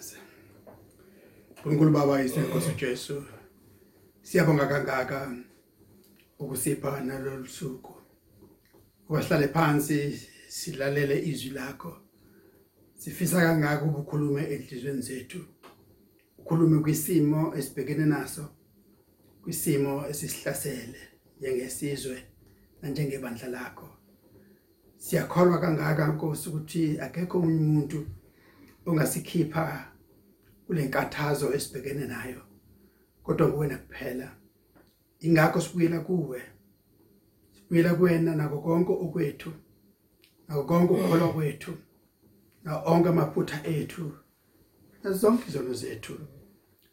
sithandaze uNkulunkulu Baba isenkosi uJesu siyabonga kangaka ukusipha nalolu suku. Ubahlale phansi silalele izwi lakho. Sifisa kangaka ukukhuluma enhlizweni zethu. Ukhulume kwisimo esibhekene naso kwisimo esisihlasele njengesizwe nanjengebandla lakho. Siyakholwa kangaka Nkosi ukuthi akekho umuntu ongasikhipha kulenkathazo esibhekene nayo kodwa kuwena kuphela. Ingakho sibuyela kuwe sibuyela kuwena nako konke okwethu nako konke ukholwa kwethu na onke amaphutha ethu zonke izono zethu.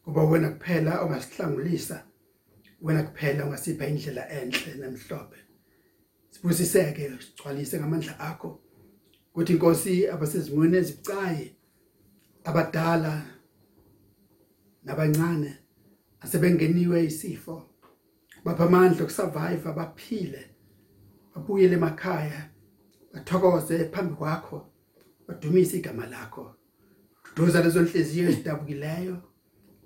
Kuba wena kuphela ongasihlangulisa wena kuphela ongasipha indlela enhle nemhlophe. Sibusiseke sigcwalise ngamandla akho. Ukuthi inkosi abasezimweni ezibucayi abadala nabancane asebengeniwe isifo. Bapha amandla okusurvive abaphile babuyele emakhaya bathokoze phambi kwakho badumise igama lakho. Duduza lezo nhliziyo ezidabukileyo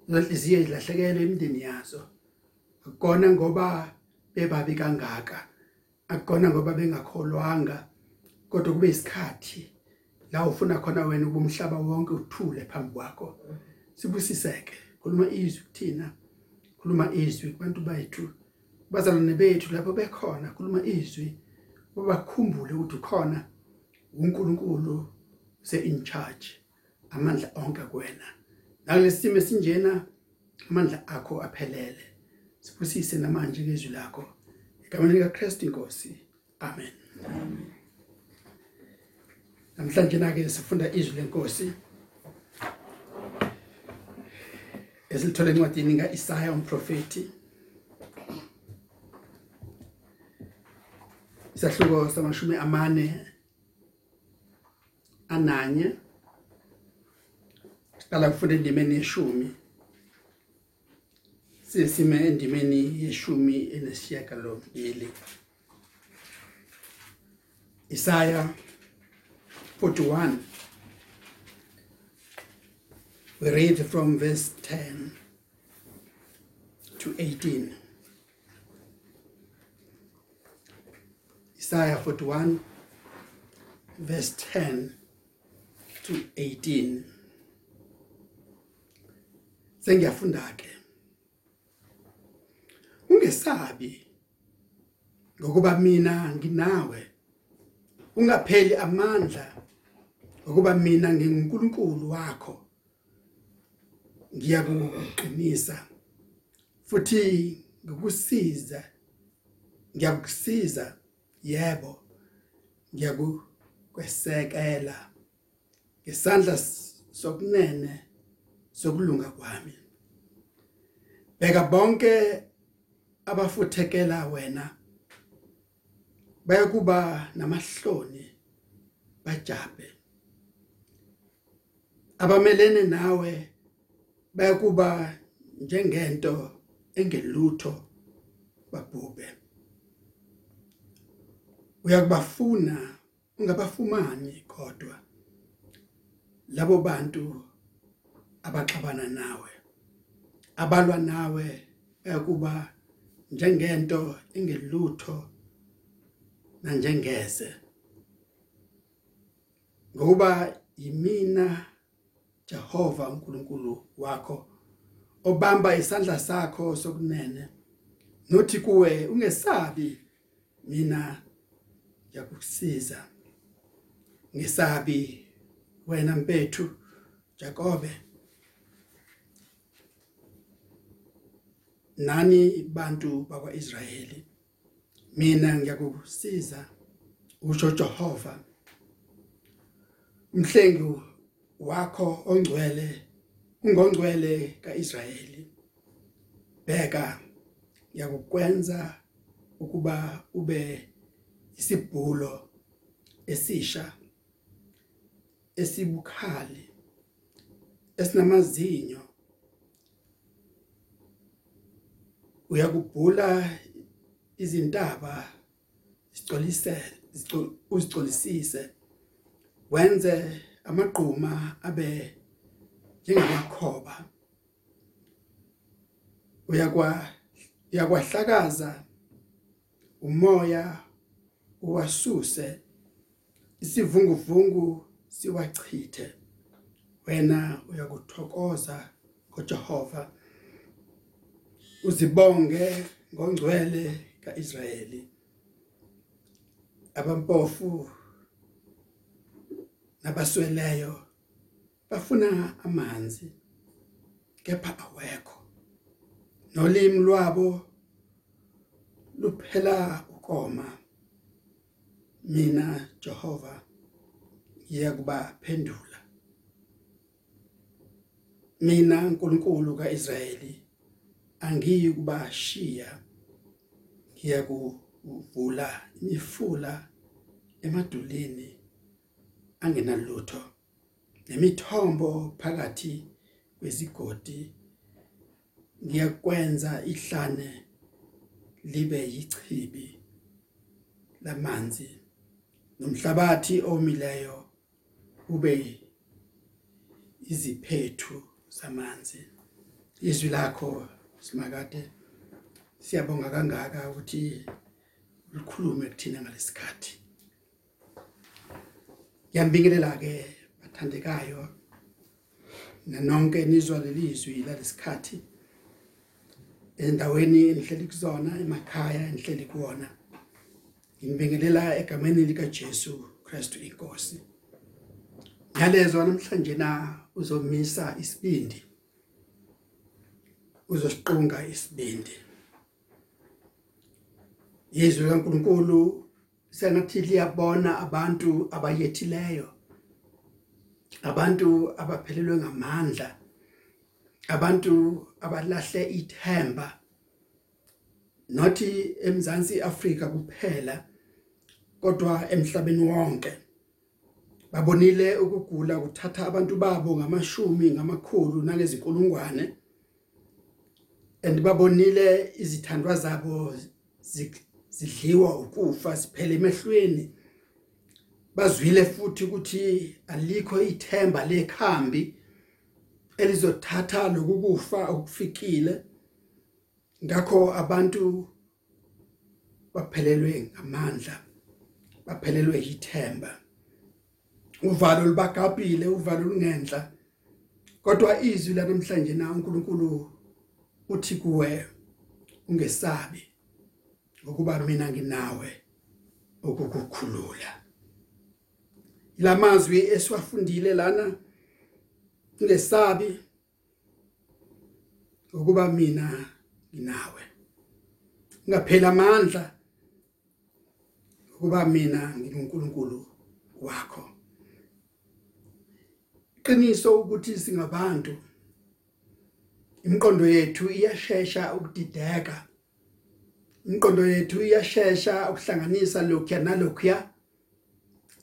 lezo nhliziyo ezilahlekelwe imindeni yazo. Akukona ngoba bebabi kangaka akukona ngoba bengakholwanga kodwa kube isikhathi la ufuna khona wena ubumhlaba wonke uthule phambi kwakho. Sibusiseke. Khuluma izwi kuthina. Khuluma izwi kubantu bethu. Bazalwane bethu lapho bekhona khuluma izwi. Babakhumbule ukuthi ukhona uNkulunkulu se in charge amandla onke kuwena nakulesimo esinjena amandla akho aphelele. Sibusise namanje ngezwi lakho. Egameni lika Christ inkosi amen. Namhlanje na ke sifunda izwi lenkosi. Esilithola encwadini kaIsaya umprofeti isahluko samashumi amane ananye. Siqala kufunda indimeni yeshumi. Sesime endimeni yeshumi enesishiyagalombili. Isaiah 41 we read from verse 10 to 18 Isaiah 41 verse 10 to 18 Sengiyafunda ke. Ungesabi ngokuba mina nginawe. Ungapheli amandla ngokuba mina nginguNkulunkulu wakho. Ngiyakuqinisa futhi ngikusiza ngiyakusiza yebo ngiyakukwesekela ngesandla sokunene sokulunga kwami. Beka bonke abafuthekela wena bayakuba namahloni bajabe abamelene nawe bayakuba njengento engelutho babhube uyakubafuna ungabafumani kodwa labo bantu abaxabana nawe. Abalwa nawe bayakuba njengento engelutho nanjengeze ngoba yimina Jehova uNkulunkulu wakho obamba isandla sakho sokunene. Nothi kuwe ungesabi mina ngiyakusiza. Ngesabi wena mpethu Jakobe. Nani bantu bakwaIsrayeli? Mina ngiyakusiza usho Jehova. Umhlengi wakho ongcwele ungongcwele kaIsrayeli bheka ngiyakukwenza ukuba ube isibhulo esisha esibukhali esinamazinyo uyakubhula izintaba sicolise uzicolisise wenze amagquma abe njengamakhoba. Uyakwa yakwahlakaza umoya uwasuse isivunguvungu siwachithe. Wena uyakuthokoza ngoJehova. Uzibonge ngongcwele kaIsrayeli. Abampofu nabasweleyo bafuna amanzi kepha awekho. Nolimi lwabo luphela ukoma. Mina Jehova ngiyakubaphendula mina uNkulunkulu kaIsrayeli angiyi kubashiya ngiyakuvula imifula emadulini angenalutho. Nemithombo phakathi kwezigodi ngiyakwenza ihlane libe yichibi lamanzi. Nomhlabathi omileyo ube iziphethu zamanzi. Izwi lakho simakade siyabonga kangaka ukuthi ulikhulume kuthina ngalesikhathi. Ngiyambingelela ke bathandekayo nanonke nizwa lelizwi lalesikhathi endaweni enihleli kuzona emakhaya enihleli kuona ngibingelela egameni lika Jesu Kristu inkosi. Ngiyalezwa namhlanje na uzomisa isibindi? Uzosiqunga isibindi. Yezwi kaNkuluNkulu sengathi liyabona abantu abayethileyo abantu abaphelelwe ngamandla abantu abalahle ithemba. Nothi eMzansi Afrika kuphela kodwa emhlabeni wonke. Babonile ukugula kuthatha abantu babo ngamashumi ngamakhulu nalezinkulungwane and babonile izithandwa zabo zidliwa ukufa siphele emehlweni. Bazwile futhi ukuthi alikho ithemba lekhambi elizothatha lokukufa okufikile. Ngakho abantu baphelelwe ngamandla baphelelwe yithemba. Uvalo libagabhile uvalo lungenhla kodwa izwi lanamhlanje na uNkulunkulu uthi kuwe ungesabi. Ukuba mina nginawe ukukukhulula lamazwi esiwafundile lana ngesabi ukuba mina nginawe. Ngaphela amandla ukuba mina nginuNkulunkulu wakho. Qiniso ukuthi singabantu imiqondo yethu iyashesha ukudideka. Inqondo yethu iyashesha ukuhlanganisa lokho nalokho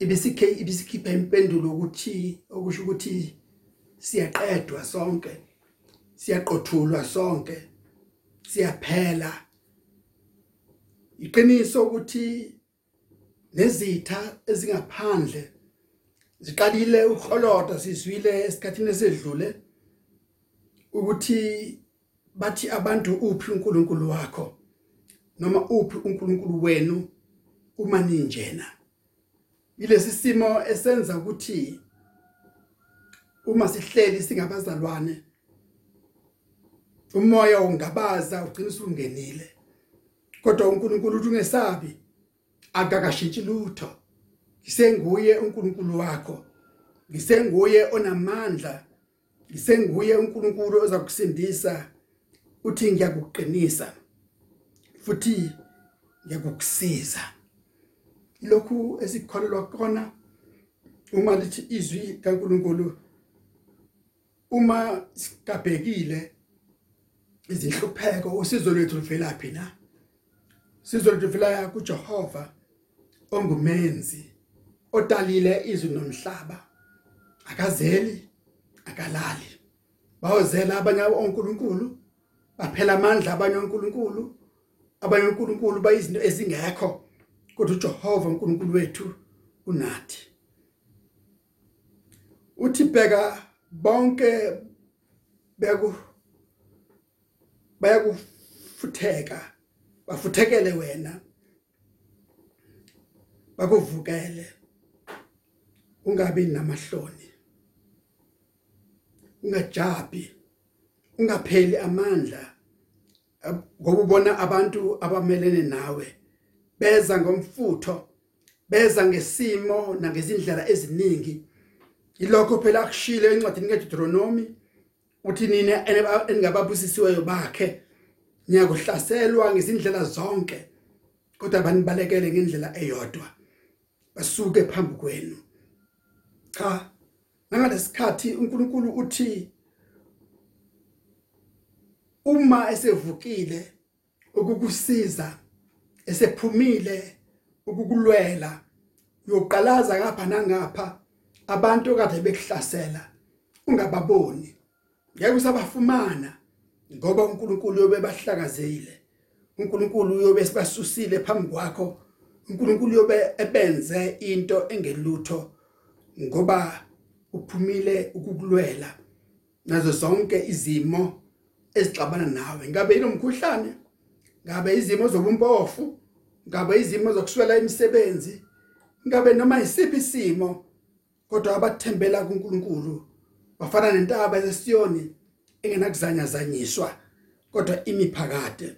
ibisikhe ibisikhipha impendulo ukuthi okusho ukuthi siyaqedwa sonke siyaqothulwa sonke siyaphela. Iqiniso ukuthi nezitha ezingaphandle ziqalile ukholoda sizwile esikhathini esedlule ukuthi bathi abantu uphi uNkulunkulu wakho. Noma uphi uNkulunkulu wenu uma ninjena. Ilesi simo esenza ukuthi uma sihleli singabazalwane umoya ungabaza ugcina usungenile. Kodwa uNkulunkulu uthi ungesabi akakashintshi lutho. Ngisenguye uNkulunkulu wakho. Ngisenguye onamandla. Ngisenguye uNkulunkulu ozakusindisa. Uthi ngiyakuqinisa. Futhi ngiyakukusiza lokhu esikholelwa kona uma lithi izwi kaNkuluNkulu uma sikabhekile izinhlupheko usizo lwethu livelaphi na? Sizo lwethu livela kuJehova ongumenzi odalile izwi nomhlaba. Akazeli akalali. Bawozela abanye onkulunkulu baphela amandla abanye onkulunkulu abanye uNkulunkulu bayizinto ezingekho. Kodwa uJehova uNkulunkulu wethu unathi. Uthi bheka bonke beku bayakufutheka bafuthekele wena bakuvukele ungabi namahloni ungajabi ungapheli amandla. Ngoba ubona abantu abamelene nawe beza ngomfutho beza ngesimo nangezindlela eziningi. Ilokho phela akushilo encwadini kaDeuteronomy uthi nina engababusisiweyo bakhe niyakuhlaselwa ngezindlela zonke kodwa banibalekele ngendlela eyodwa? Basuke phambi kwenu. Cha nangalesikhathi uNkulunkulu uthi uma esevukile ukukusiza esephumile ukukulwela uyoqalaza ngapha nangapha abantu kade bekuhlasela ungababoni. Ngeke usabafumana ngoba uNkulunkulu yobe bahlakazekile uNkulunkulu yobe sibasusile phambi kwakho. uNkulunkulu yobe ebenze into engelutho ngoba uphumile ukukulwela nazo zonke izimo ezixabana nawe. Ngabe inomkhuhlane? Ngabe izimo zobumpofu? Ngabe izimo zokuswela imisebenzi? Ngabe noma isiphi isimo? Kodwa abathembela kuNkulunkulu bafana nentaba yesiyoni engenakuzanyazanyiswa kodwa imiphakade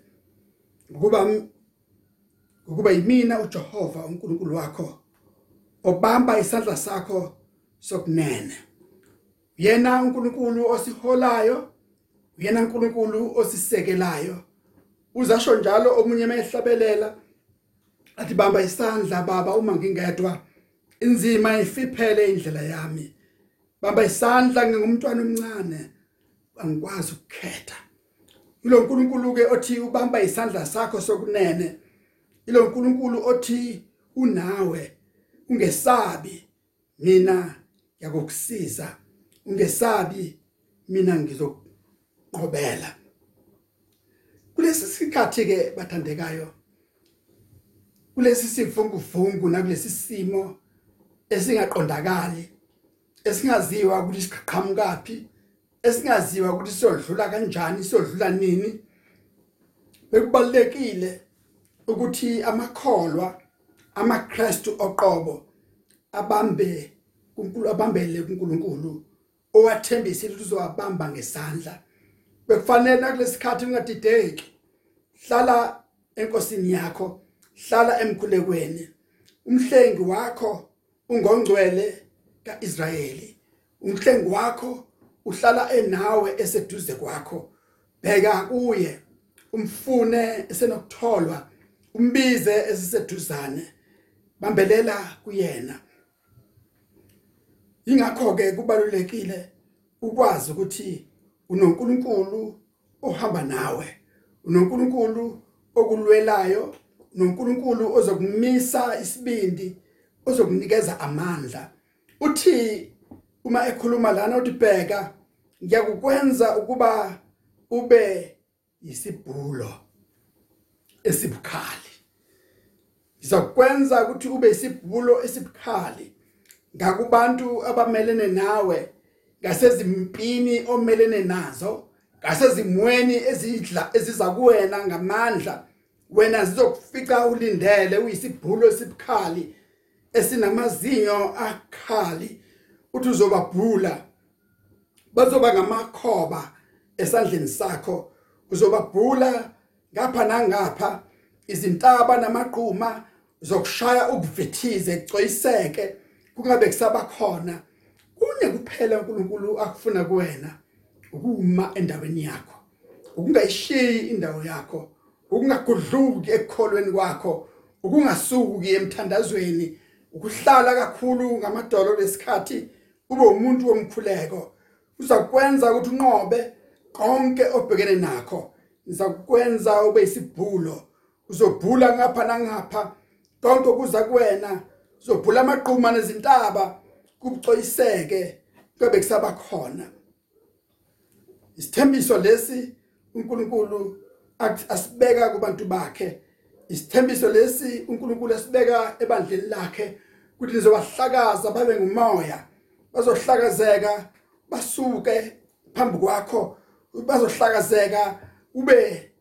ukuba ukuba yimina uJehova uNkulunkulu wakho obamba isandla sakho sokunene. Yena uNkulunkulu osiholayo uyena uNkulunkulu osisekelayo. Uzasho njalo omunye mayehlabelela athi bamba isandla baba uma ngingedwa inzima ifiphele indlela yami. Bamba isandla ngingumntwana omncane angikwazi ukukhetha. Ilo nkulunkulu ke othi ubamba isandla sakho sokunene. Ilo nkulunkulu othi unawe ungesabi mina yakokusiza ungesabi mina ngizoqhobela kulesi sikhathi ke bathandekayo kulesi sivunguvungu nakulesi simo esingaqondakali esingaziwa ukuthi siqhamukapi esingaziwa ukuthi siyodlula kanjani siyodlula nini. Bekubalekile ukuthi amakholwa amaKristu oqobo abambe kuNkulunkulu abambele kuNkulunkulu owathembisile ukuthi uzowabamba ngesandla. Bekufanele kulesikhathi ungadideki. Hlala enkosini yakho hlala emkhulekweni. Umhlengi wakho ungongcwele kaIsrayeli. Umhlengi wakho uhlala enawe eseduze kwakho. Bheka kuye umfune esenokutholwa umbize esiseduzane bambelela kuyena. Ingakho ke kubalulekile ukwazi ukuthi unonkulunkulu ohamba nawe unonkulunkulu okulwelayo nonkulunkulu ozokumisa isibindi ozokunikeza amandla. Uthi uma ekhuluma lana uthi bheka ngiyakukwenza ukuba ube isibhulo esibukhali. Ngizakwenza ukuthi ube isibhulo esibukhali. Ngakubantu abamelene nawe ngasezimpini omelene nazo ngasezimweni ezidla eziza kuwena ngamandla wena zizokufica ulindele uyisibhulo esibukhali esinamazinyo akhali uthi uzobabhula bazoba ngamakhoba esandleni sakho uzobabhula ngapha nangapha izintaba namaqhuma zokushaya ukuvithize ecwayiseke kungabe kusaba khona kune kuphela uNkulunkulu akufuna kuwena ukuma endaweni yakho ukungayishiyi indawo yakho ukungagudluki ekukholweni kwakho ukungasuki emthandazweni ukuhlala kakhulu ngamadolo lesikhathi ube umuntu womkhuleko. Uzakwenza ukuthi unqobe konke obhekene nakho. Ngizakwenza ube isibhulo. Uzobhula ngapha nangapha. Konke kuza kuwena. Uzobhula amaqhuma nezintaba. Kubucoyiseke kube kusaba khona. Isithembiso lesi uNkulunkulu asibeka kubantu bakhe. Isithembiso lesi uNkulunkulu asibeka ebandleni lakhe ukuthi nizobahlakaza babe ngumoya. Bazohlakazeka basuke phambi kwakho bazohlakazeka ube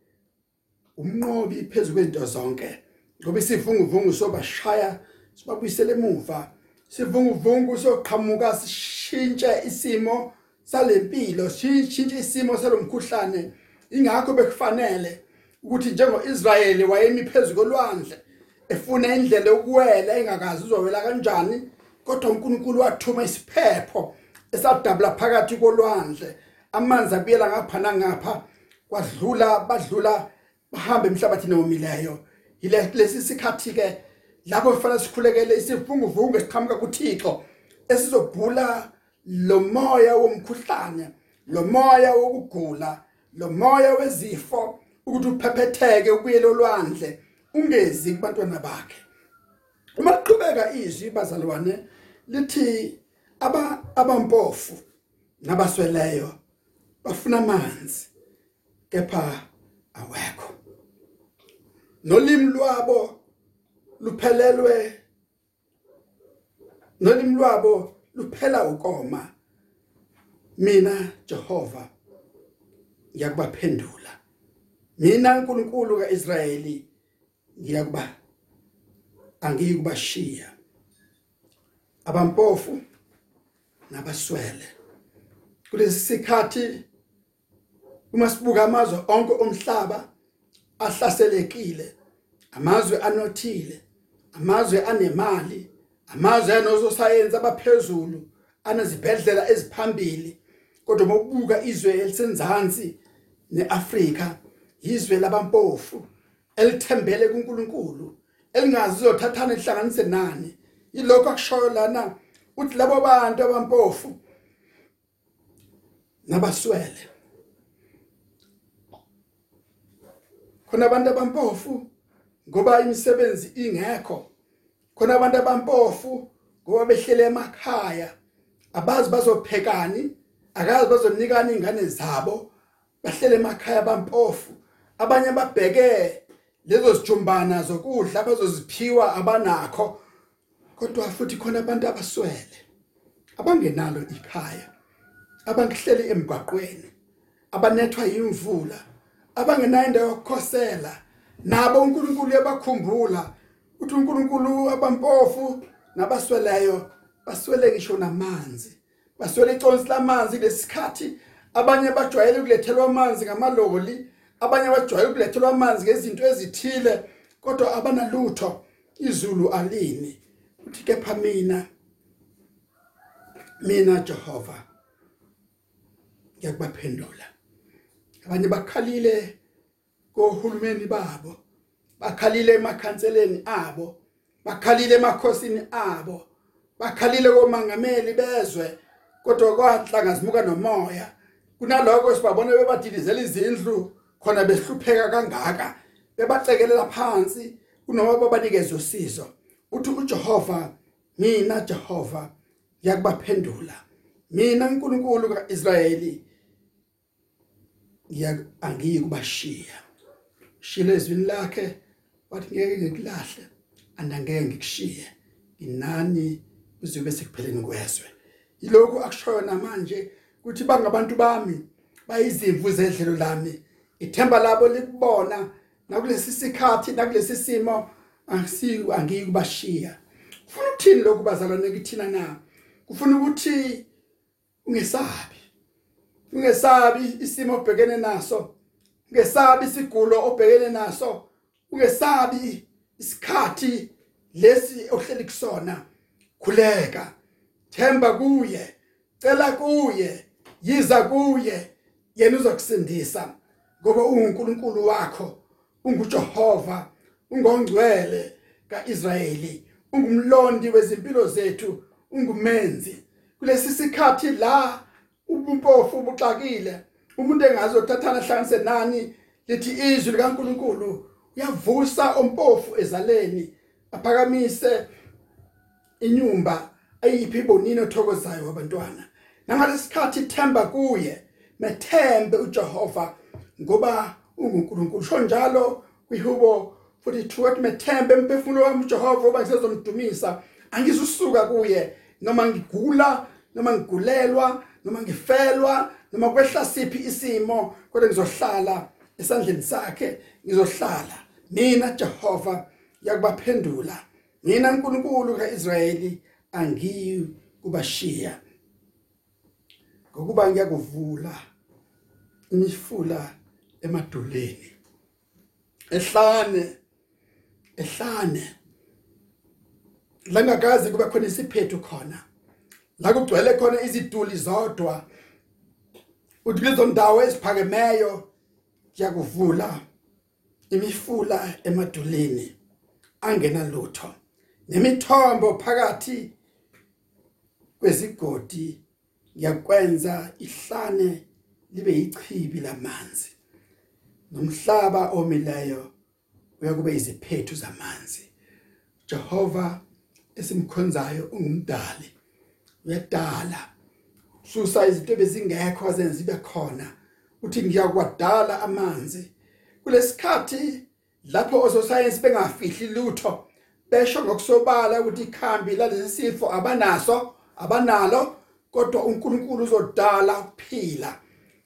umnqobi phezulu kwento zonke. Ngoba isivunguvungu sobashaya sibabuyisele emuva. Sivunguvungu soqhamuka sishintshe isimo salempilo sishintshe isimo salomkhuhlane. Ingakho bekufanele ukuthi njengoIsrayeli wayemi phezulu kolwandle efuna indlela yokuwela engakazi uzowela kanjani kodwa uNkulunkulu wathuma isiphepho esadabula phakathi kolwandle. Amanzi abuyela ngapha nangapha kwadlula badlula bahambe emhlabathini omileyo yile lesi sikhathi ke lapho kufanele sikhulekele isivunguvungu esiqhamuka kuThixo esizobhula lo moya womkhuhlane lo moya wokugula lo moya wezifo ukuthi uphephetheke ubuyele olwandle ungezi kubantwana bakhe. Uma liqhubeka izwi bazalwane lithi aba abampofu nabasweleyo bafuna amanzi kepha awekho. Nolimi lwabo luphelelwe. Nolimi lwabo luphela ukoma. Mina Jehova ngiyakubaphendula. Mina uNkulunkulu kaIsrayeli ngiyakuba angiyikubashiya. Abampofu nabaswele. Kulesi sikhathi uma sibuka amazwe onke omhlaba ahlaselekile amazwe anothile amazwe anemali amazwe anososayensi abaphezulu anezibhedlela eziphambili. Kodwa mokubuka izwe elisenzansi neAfrika izwe labampofu elithembele kuNkulunkulu elingazi uzothathana ihlanganise nani. Ilokho akushoyo lana uthi labo bantu abampofu nabaswele. Khona abantu abampofu ngoba imisebenzi ingekho. Khona abantu abampofu ngoba behlele emakhaya abazi bazophekani akazi bazonikana ingane zabo bahlele emakhaya bampofu abanye babheke lezo sijumbana zokudla abazoziphiwa abanakho kodwa futhi khona abantu abaswele abangenalo ikhaya abangihleli emgwaqweni abanethwa imvula abangenayo indawo yokukhosela nabo uNkulunkulu yabakhumbula uthi uNkulunkulu abampofu nabasweleyo baswele ngisho namanzi baswele iconsi lamanzi lesikhathi. Abanye bajwayele ukulethelwa amanzi ngamaloli abanye bajwayele ukulethelwa amanzi ngezinto ezithile kodwa abanalutho izulu alini. Uthi kepha mina mina Jehova ngiyakubaphendula. Abanye bakhalile kohulumeni babo bakhalile emakhanseleni abo bakhalile emakhosini abo bakhalile komangameli bezwe kodwa kwahlangazmuka nomoya. Kunaloko sibabona bebadilizela izindlu khona behlupheka kangaka bebacekelela phansi kunoma babanikeza usizo. Uthi uJehova mina Jehova ngiyakubaphendula. Mina uNkulunkulu kaIsrayeli ngiya angiyi kubashiya shilo ezwini lakhe wathi ngeke ngikulahle andangeke ngikushiye inani uzobe sekupheleni kwezwe. Yilokhu akushoyo namanje ukuthi bangabantu bami bayizimvu zedlelo lami ithemba labo likubona nakulesi sikhathi nakulesi simo angisiyi angiyikubashiya ufuna ukuthini lokhu bazalwane kithina na? Kufuna ukuthi ungesabi ungesabi isimo obhekene naso. Ungesabi isigulo obhekene naso. Ungesabi isikhathi lesi ohleli kusona. Khuleka. Themba kuye. Cela kuye. Yiza kuye. Yena uzokusindisa. Ngoba uNkulunkulu wakho. unguJehova. Ungongcwele kaIsrayeli. Ungumlondi wezimpilo zethu. Ungumenzi. Kulesi sikhathi la ubumpofu buxakile umuntu engazothathana hlanganise nani lithi izwi likaNkuluNkulu uyavusa ompofu ezaleni aphakamise inyumba ayiphi ibonini othokozayo wabantwana. Nangalesikhathi themba kuye methembe uJehova ngoba unguNkulunkulu. Sho njalo kwihubo futhi thuwa methembe emphefumulo wami uJehova oba ngisezomdumisa angizusuka kuye. Noma ngigula noma ngigulelwa noma ngifelwa noma kwehla siphi isimo kodwa ngizohlala esandleni sakhe ngizohlala. Mina Jehova yakubaphendula. Mina uNkulunkulu kaIsrayeli angiyi kubashiya ngokuba ngiyakuvula imifula emadoleni ehlane ehlane. La ngakazi kube khona isiphethu khona. La kugcwele khona iziduli zodwa. Uthi lezo ndawo eziphakemeyo yakuvula imifula emadoleni angena lutho. Nemithombo phakathi kwezigodi yakwenza ihlane libe yichibi lamanzi. Nomhlaba omileyo uyakube iziphethu zamanzi. Jehova esimkhonzayo ungumdali uyadala. Susa izinto ebezingekho azenza ibe khona. Uthi ngiyakwadala amanzi. Kulesikhathi lapho ososayensi bengafihli lutho besho ngokusobala ukuthi ikhambi lalesi sifo abanaso abanalo kodwa uNkulunkulu uzodala ukuphila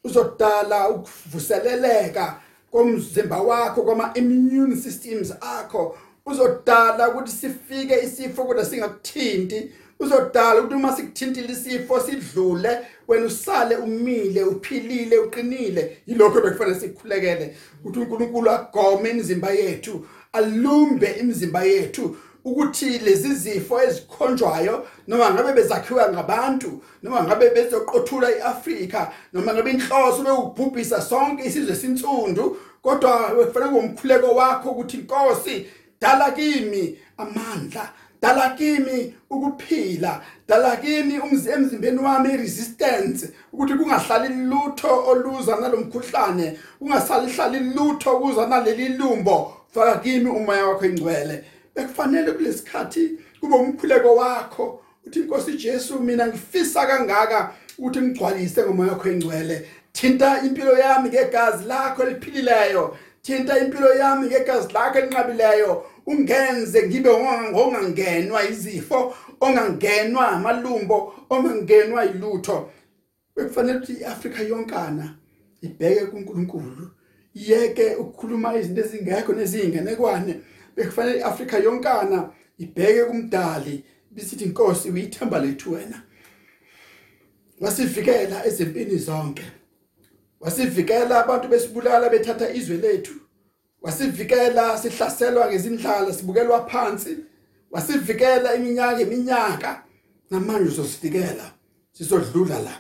uzodala ukuvuseleleka komzimba wakho kwama immune systems akho uzodala ukuthi sifike isifo kodwa singakuthinti uzodala ukuthi uma sikuthintile isifo sidlule wena usale umile uphilile uqinile. Yilokho bekufanele sikukhulekele ukuthi uNkulunkulu agome imizimba yethu alumbe imizimba yethu ukuthi lezi zifo ezikhonjwayo noma ngabe bezakhiwa ngabantu noma ngabe bezoqothula iAfrika noma ngabe inhloso bewubhubhisa sonke isizwe sinsundu kodwa kufanele ngomkhuleko wakho ukuthi inkosi dala kimi amandla dala kimi ukuphila dala kimi umzimbeni wami resistance ukuthi kungahlali lutho oluza nalomkhuhlane kungahlali hlali lutho kuza naleli lumbo. Faka kimi umoya wakho engcwele. Bekufanele kulesikhathi kube umkhuleko wakho uthi inkosi Jesu mina ngifisa kangaka ukuthi ngigcwalise ngomoya wakho engcwele. Thinta impilo yami ngegazi lakho eliphilileyo. Thinta impilo yami ngegazi lakho elinqabileyo. Ungenze ngibe ongangenwa izifo ongangenwa amalumbo ongangenwa ilutho. Bekufanele ukuthi iAfrika yonkana ibheke kuNkulunkulu yeke ukukhuluma izinto ezingekho nezingenekwane. Bekufanele iAfrika yonkana ibheke kumdali bisithi inkosi uyithemba lethu wena. Wasivikela ezempini zonke. Wasivikela abantu besibulala bethatha izwe lethu. Wasivikela sihlaselwa ngezindlala sibukelwa phansi. Wasivikela iminyaka eminyaka namanje uzosivikela sizodlula la.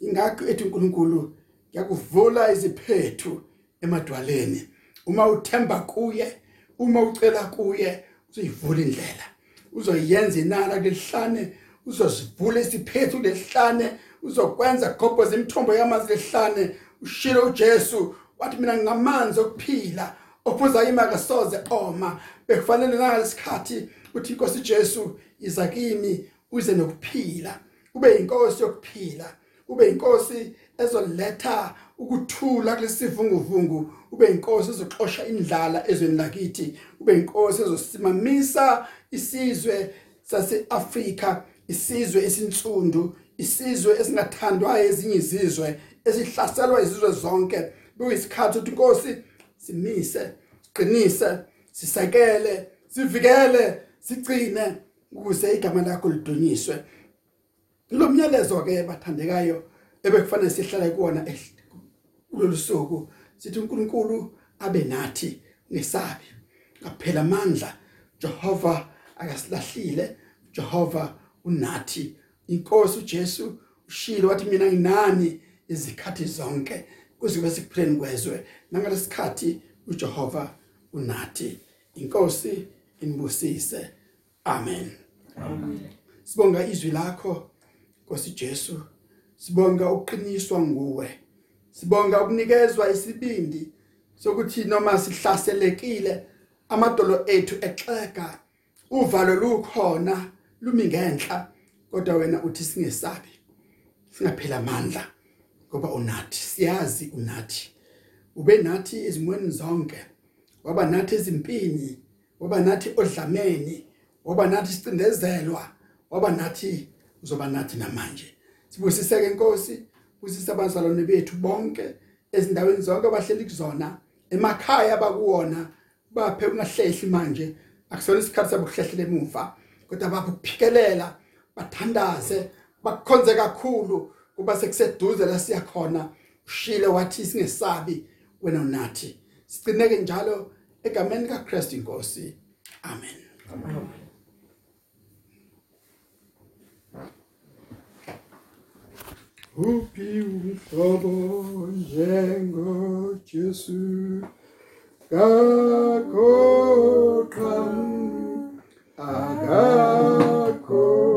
Ingakho ethi uNkulunkulu yakuvula iziphethu emadwaleni. Uma uthemba kuye uma ucela kuye uzuyivula indlela. Uzoyenza inala kulihlane uzozivula isiphethu lehlane uzokwenza gobho zemithombo yamanzi lehlane. Ushilo uJesu wathi mina ngamanzi okuphila ophuza imaka soze oma. Bekufanele nangalesikhathi uthi inkosi Jesu iza kimi uze nokuphila. Ube inkosi yokuphila. Ube inkosi ezoletha ukuthula kulesivunguvungu. Ube inkosi ezoxosha indlala ezweni lakithi. Ube inkosi ezosimamisa isizwe saseAfrika isizwe esinsundu isizwe esingathandwa ezinye izizwe esihlaselwa izizwe zonke. Kuyisikhathi ukuthi inkosi simise siqinise sisekele sivikele sigcine ukuze igama lakho lidunyiswe. Lo myalezo ke bathandekayo ebekufanele sihlale kuona kulolu suku sithi uNkulunkulu abe nathi ngesabi. Ngaphela amandla Jehova akasilahlile Jehova unathi. Inkosi uJesu ushilo wathi mina nginani izikhathi zonke kuze kube sikuphileni kwezwe. Nangalesikhathi uJehova unathi inkosi inibusise. Amen. Amen. Sibonga izwi lakho Nkosi Jesu. Sibonga uqiniswa nguwe. Sibonga ukunikezwa isibindi sokuthi noma sihlaselekile amadolo ethu exega uvalo lukhona lumi ngenhla kodwa wena uthi singesabi singaphela amandla. Ngoba unathi siyazi unathi. Ube nathi ezimweni zonke. Waba nathi ezimpini waba nathi odlameni waba nathi sicindezelwa waba nathi uzoba nathi namanje. Sibusiseke inkosi kusisa abazalwane bethu bonke ezindaweni zonke abahleli kuzona emakhaya bakuwona baphe ungahlehli manje. Akusona isikhathi sabo kuhlehlela emuva kodwa bakuphikelela bathandaze bakukhonze kakhulu. kuba sekuseduze la siyakhona ushile wathi singesabi wena nathi sigcineke njalo egameni kaKristu inkosi. Amen. Amen Uphi umhlobo njengo Jesu kakho qhamu akakho